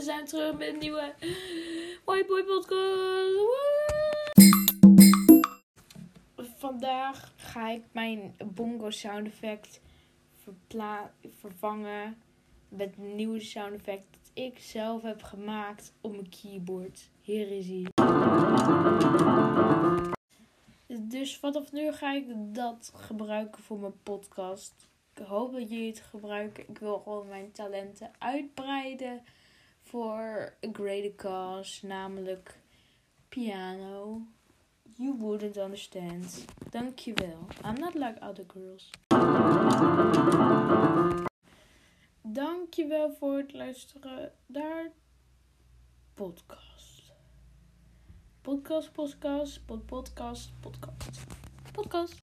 we zijn terug met een nieuwe White Boy podcast. Vandaag ga ik mijn bongo sound effect vervangen met een nieuwe sound effect dat ik zelf heb gemaakt op mijn keyboard. Hier is hij. Dus vanaf nu ga ik dat gebruiken voor mijn podcast. Ik hoop dat jullie het gebruiken. Ik wil gewoon mijn talenten uitbreiden voor a greater cause, namelijk piano. You wouldn't understand. Dankjewel. I'm not like other girls. Dankjewel voor het luisteren naar podcast. Podcast, podcast, pod- podcast, podcast. Podcast.